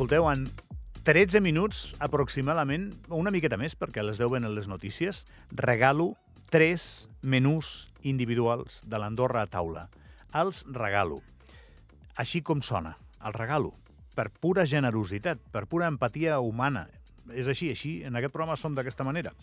escolteu, en 13 minuts aproximadament, una miqueta més, perquè a les 10 venen les notícies, regalo tres menús individuals de l'Andorra a taula. Els regalo. Així com sona, el regalo. Per pura generositat, per pura empatia humana. És així, així, en aquest programa som d'aquesta manera.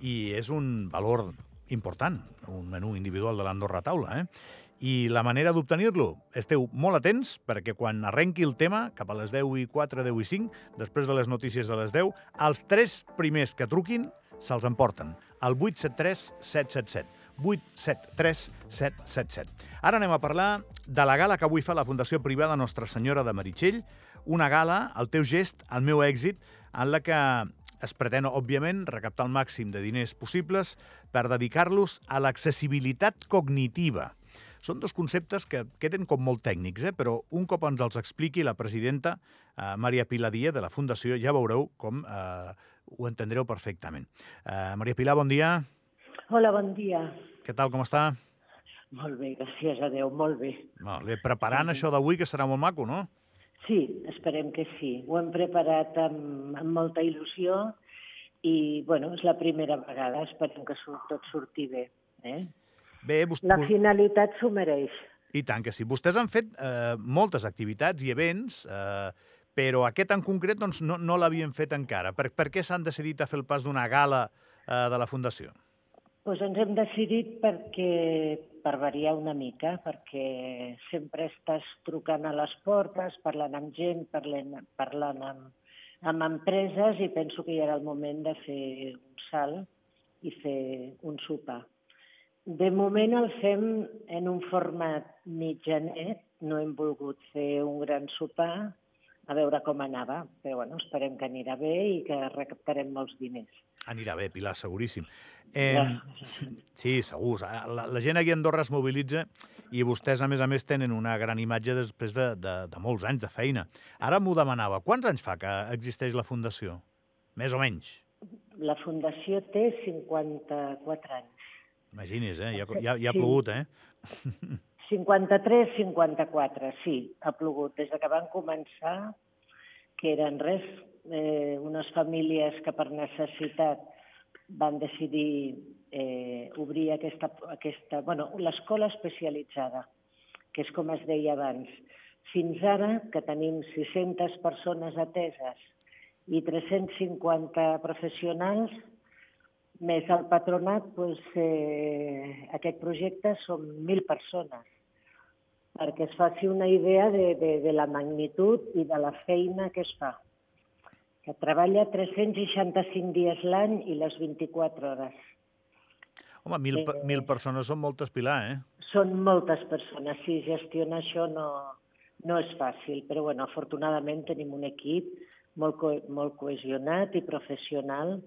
I és un valor important, un menú individual de l'Andorra a taula, eh? I la manera d'obtenir-lo, esteu molt atents perquè quan arrenqui el tema, cap a les 10 i 4, 10 i 5, després de les notícies de les 10, els tres primers que truquin se'ls emporten al 873 777. 873 777. Ara anem a parlar de la gala que avui fa la Fundació Privada Nostra Senyora de Meritxell, una gala, el teu gest, el meu èxit, en la que es pretén, òbviament, recaptar el màxim de diners possibles per dedicar-los a l'accessibilitat cognitiva. Són dos conceptes que queden com molt tècnics, eh? però un cop ens els expliqui la presidenta eh, Maria Pilar Díaz de la Fundació, ja veureu com eh, ho entendreu perfectament. Eh, Maria Pilar, bon dia. Hola, bon dia. Què tal, com està? Molt bé, gràcies a Déu, molt bé. Molt bé, preparant això d'avui, que serà molt maco, no? Sí, esperem que sí. Ho hem preparat amb, amb molta il·lusió i, bueno, és la primera vegada, esperem que surt, tot surti bé. Eh? Bé, vostè... La finalitat s'ho mereix. I tant que sí. Vostès han fet eh, moltes activitats i events, eh, però aquest en concret doncs, no, no l'havien fet encara. Per, per què s'han decidit a fer el pas d'una gala eh, de la Fundació? Pues ens hem decidit perquè per variar una mica, perquè sempre estàs trucant a les portes, parlant amb gent, parlant, parlant amb, amb empreses i penso que ja era el moment de fer un salt i fer un sopar. De moment el fem en un format mitjanet, no hem volgut fer un gran sopar, a veure com anava, però bueno, esperem que anirà bé i que recaptarem molts diners. Anirà bé, Pilar, seguríssim. Eh, sí, segur. La, la gent aquí a Andorra es mobilitza i vostès, a més a més, tenen una gran imatge després de, de, de molts anys de feina. Ara m'ho demanava. Quants anys fa que existeix la Fundació? Més o menys. La Fundació té 54 anys. Imagini's, eh? Ja, ja, ja ha plogut, eh? 53, 54, sí, ha plogut. Des que van començar, que eren res, eh, unes famílies que per necessitat van decidir eh, obrir aquesta, aquesta bueno, l'escola especialitzada, que és com es deia abans. Fins ara, que tenim 600 persones ateses i 350 professionals, més el patronat, doncs, eh, aquest projecte són 1.000 persones, perquè es faci una idea de, de, de la magnitud i de la feina que es fa. Que treballa 365 dies l'any i les 24 hores. Home, 1.000 eh, mil persones són moltes, Pilar, eh? Són moltes persones, sí, gestionar això no, no és fàcil, però bueno, afortunadament tenim un equip molt, co molt cohesionat i professional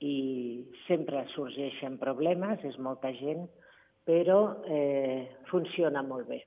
i sempre sorgeixen problemes, és molta gent, però eh, funciona molt bé.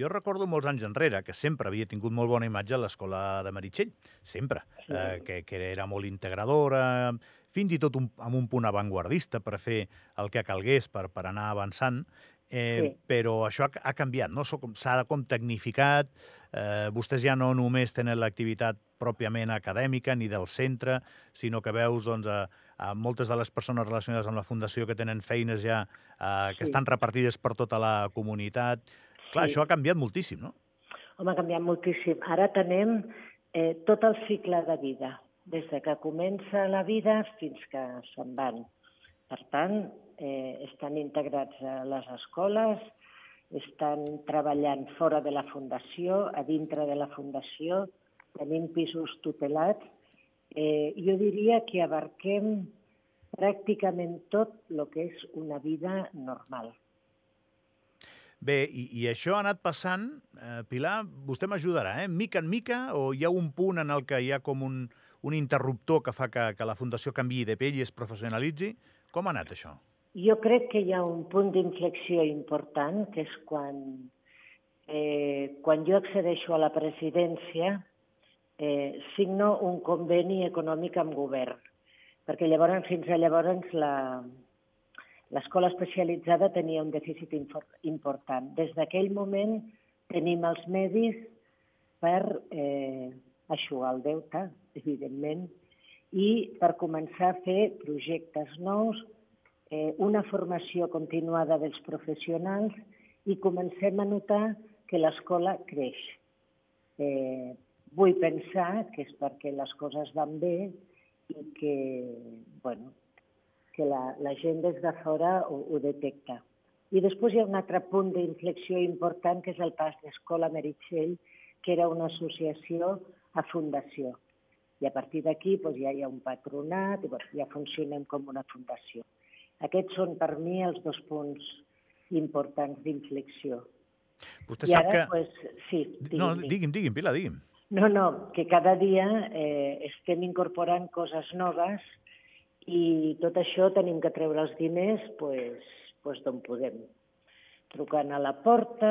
Jo recordo molts anys enrere que sempre havia tingut molt bona imatge a l'escola de Meritxell, sempre, sí. eh, que, que era molt integradora, fins i tot un, amb un punt avantguardista per fer el que calgués per, per anar avançant, eh, sí. però això ha, ha canviat, no? s'ha com tecnificat, eh, vostès ja no només tenen l'activitat pròpiament acadèmica ni del centre, sinó que veus doncs, a, a moltes de les persones relacionades amb la Fundació que tenen feines ja eh, que sí. estan repartides per tota la comunitat. Clar, sí. això ha canviat moltíssim, no? Home, ha canviat moltíssim. Ara tenem eh, tot el cicle de vida, des de que comença la vida fins que se'n van. Per tant, eh, estan integrats a les escoles, estan treballant fora de la Fundació, a dintre de la Fundació, tenim pisos tutelats. Eh, jo diria que abarquem pràcticament tot el que és una vida normal. Bé, i, i això ha anat passant, eh, Pilar, vostè m'ajudarà, eh? Mica en mica, o hi ha un punt en el que hi ha com un, un interruptor que fa que, que la Fundació canvi de pell i es professionalitzi? Com ha anat això? Jo crec que hi ha un punt d'inflexió important, que és quan, eh, quan jo accedeixo a la presidència, eh, signo un conveni econòmic amb govern, perquè llavors, fins a llavors la, l'escola especialitzada tenia un dèficit important. Des d'aquell moment tenim els medis per, eh, aixugar el deute, evidentment, i per començar a fer projectes nous, eh, una formació continuada dels professionals i comencem a notar que l'escola creix. Eh, vull pensar que és perquè les coses van bé i que, bueno, que la, la gent des de fora ho, ho detecta. I després hi ha un altre punt d'inflexió important, que és el pas d'Escola Meritxell, que era una associació a fundació. I a partir d'aquí doncs, ja hi ha un patronat, i doncs, ja funcionem com una fundació. Aquests són per mi els dos punts importants d'inflexió. Vostè I sap ara, que... Pues, sí, digui'm, no, digui'm, digui'm, Pilar, digui'm. No, no, que cada dia eh, estem incorporant coses noves i tot això tenim que treure els diners pues, pues d'on podem. Trucant a la porta,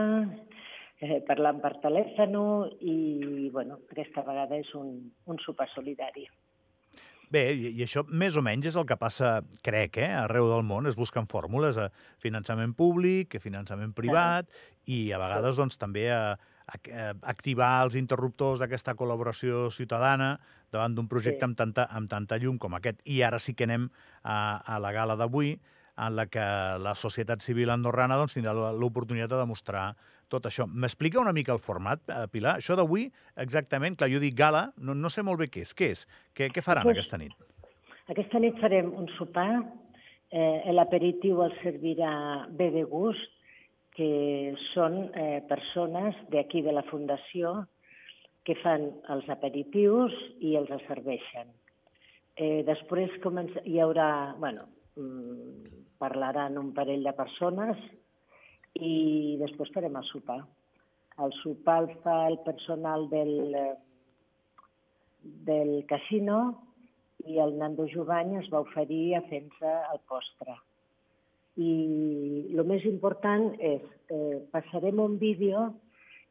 eh, parlant per telèfon i, bueno, aquesta vegada és un, un sopar solidari. Bé, i, i això més o menys és el que passa, crec, eh, arreu del món, es busquen fórmules a finançament públic, a finançament privat, ah. i a vegades doncs, també a, a activar els interruptors d'aquesta col·laboració ciutadana davant d'un projecte sí. amb, tanta, amb tanta llum com aquest. I ara sí que anem a, a la gala d'avui, en la que la societat civil andorrana doncs, tindrà l'oportunitat de demostrar tot això. M'explica una mica el format, eh, Pilar? Això d'avui, exactament, clar, jo dic gala, no, no sé molt bé què és. Què és? Què, què faran pues, aquesta nit? Aquesta nit farem un sopar, eh, l'aperitiu el servirà bé de gust, que són eh, persones d'aquí de la Fundació que fan els aperitius i els serveixen. Eh, després comença, hi haurà, bueno, mm, parlaran un parell de persones i després farem el sopar. El sopar el fa el personal del, del casino i el Nando Jovany es va oferir a fer-se el postre. I el més important és, eh, passarem un vídeo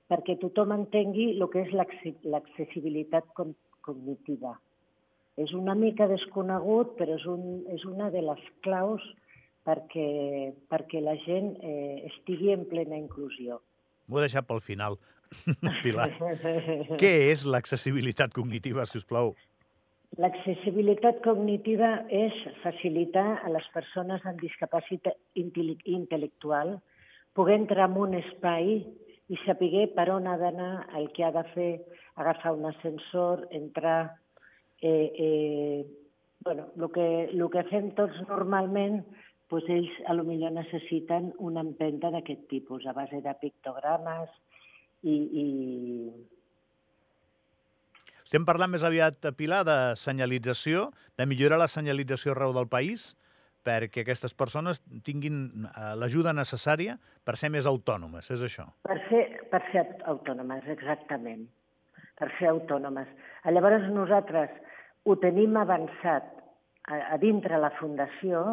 perquè tothom entengui el que és l'accessibilitat cognitiva. És una mica desconegut, però és, un, és una de les claus perquè, perquè la gent eh, estigui en plena inclusió. M'ho he deixat pel final, Pilar. Què és l'accessibilitat cognitiva, si us plau? L'accessibilitat cognitiva és facilitar a les persones amb discapacitat intel·lectual poder entrar en un espai i saber per on ha d'anar, el que ha de fer, agafar un ascensor, entrar... Eh, eh, bueno, el que, el que fem tots normalment doncs ells a lo millor necessiten una empenta d'aquest tipus, a base de pictogrames i, i... Estem parlant més aviat, Pilar, de senyalització, de millorar la senyalització arreu del país, perquè aquestes persones tinguin eh, l'ajuda necessària per ser més autònomes, és això? Per ser, per ser autònomes, exactament. Per ser autònomes. Llavors nosaltres ho tenim avançat a, a dintre la Fundació,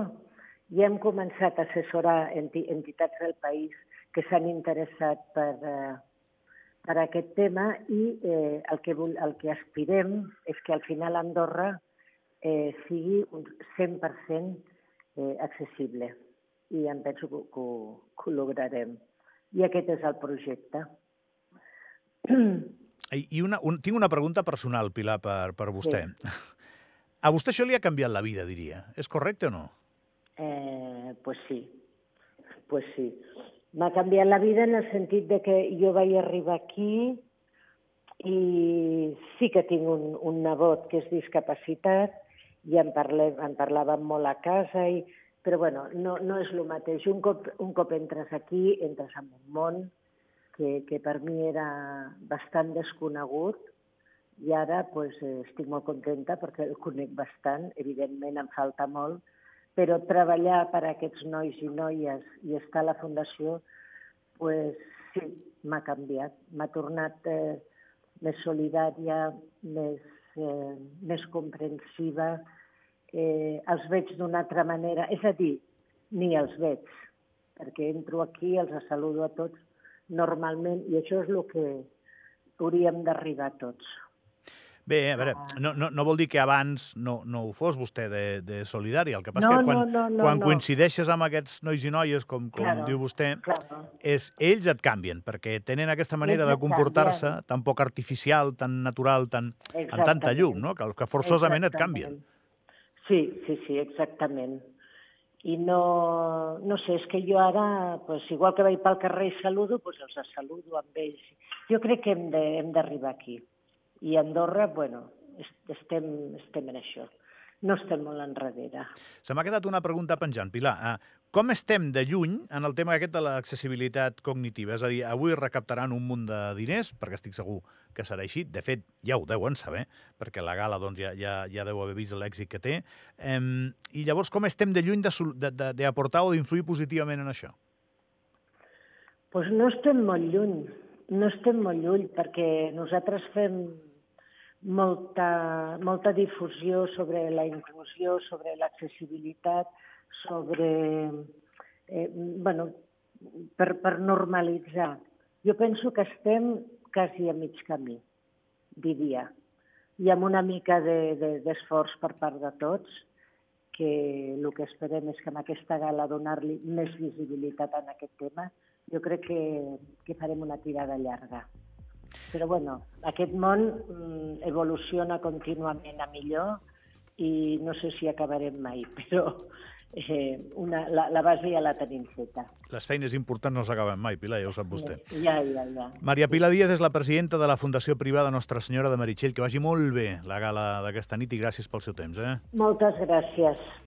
i hem començat a assessorar entitats del país que s'han interessat per, eh, per aquest tema i eh, el, que, el que aspirem és que al final Andorra eh, sigui un 100% eh, accessible i em penso que, que, que ho lograrem. I aquest és el projecte. I una, un, tinc una pregunta personal, Pilar, per, per vostè. Sí. A vostè això li ha canviat la vida, diria. És correcte o no? Eh, pues sí, pues sí. M'ha canviat la vida en el sentit de que jo vaig arribar aquí i sí que tinc un, un nebot que és discapacitat i en, parlem, en parlàvem molt a casa, i, però bueno, no, no és el mateix. Un cop, un cop entres aquí, entres en un món que, que per mi era bastant desconegut i ara pues, estic molt contenta perquè el conec bastant, evidentment em falta molt, però treballar per a aquests nois i noies i estar a la Fundació, pues, sí, m'ha canviat. M'ha tornat eh, més solidària, més, eh, més comprensiva, eh, els veig d'una altra manera. És a dir, ni els veig, perquè entro aquí, els saludo a tots normalment, i això és el que hauríem d'arribar tots. Bé, a veure, no, no, no vol dir que abans no, no ho fos vostè de, de solidari. El que passa No, que quan, no, no, no, quan no. coincideixes amb aquests nois i noies, com, com Claro. diu vostè, Claro. és, ells et canvien, perquè tenen aquesta manera Ells de comportar-se tan poc artificial, tan natural, tan, amb tanta llum, no? que, que forçosament et canvien. Sí, sí, sí, exactament. I no, no sé, és que jo ara, pues, igual que vaig pel carrer i saludo, pues els saludo amb ells. Jo crec que hem d'arribar aquí. I Andorra, bueno, est- estem, estem en això. No estem molt enrere. Se m'ha quedat una pregunta penjant, Pilar. Uh, com estem de lluny en el tema aquest de l'accessibilitat cognitiva? És a dir, avui recaptaran un munt de diners, perquè estic segur que serà així. De fet, ja ho deuen saber, perquè la gala doncs, ja, ja, ja deu haver vist l'èxit que té. Um, I llavors, com estem de lluny d'aportar o d'influir positivament en això? pues no estem molt lluny, no estem molt lluny, perquè nosaltres fem molta, molta difusió sobre la inclusió, sobre l'accessibilitat, sobre... Eh, bueno, per, per normalitzar. Jo penso que estem quasi a mig camí, diria, i amb una mica d'esforç de, de, per part de tots, que el que esperem és que amb aquesta gala donar-li més visibilitat en aquest tema, jo crec que, que farem una tirada llarga. Però bueno, aquest món mm, evoluciona contínuament a millor i no sé si acabarem mai, però eh, una, la, la base ja la tenim feta. Les feines importants no s'acaben mai, Pilar, ja ho sap vostè. Ja, ja, ja. Maria Pilar Díaz és la presidenta de la Fundació Privada Nostra Senyora de Meritxell. Que vagi molt bé la gala d'aquesta nit i gràcies pel seu temps. Eh? Moltes gràcies.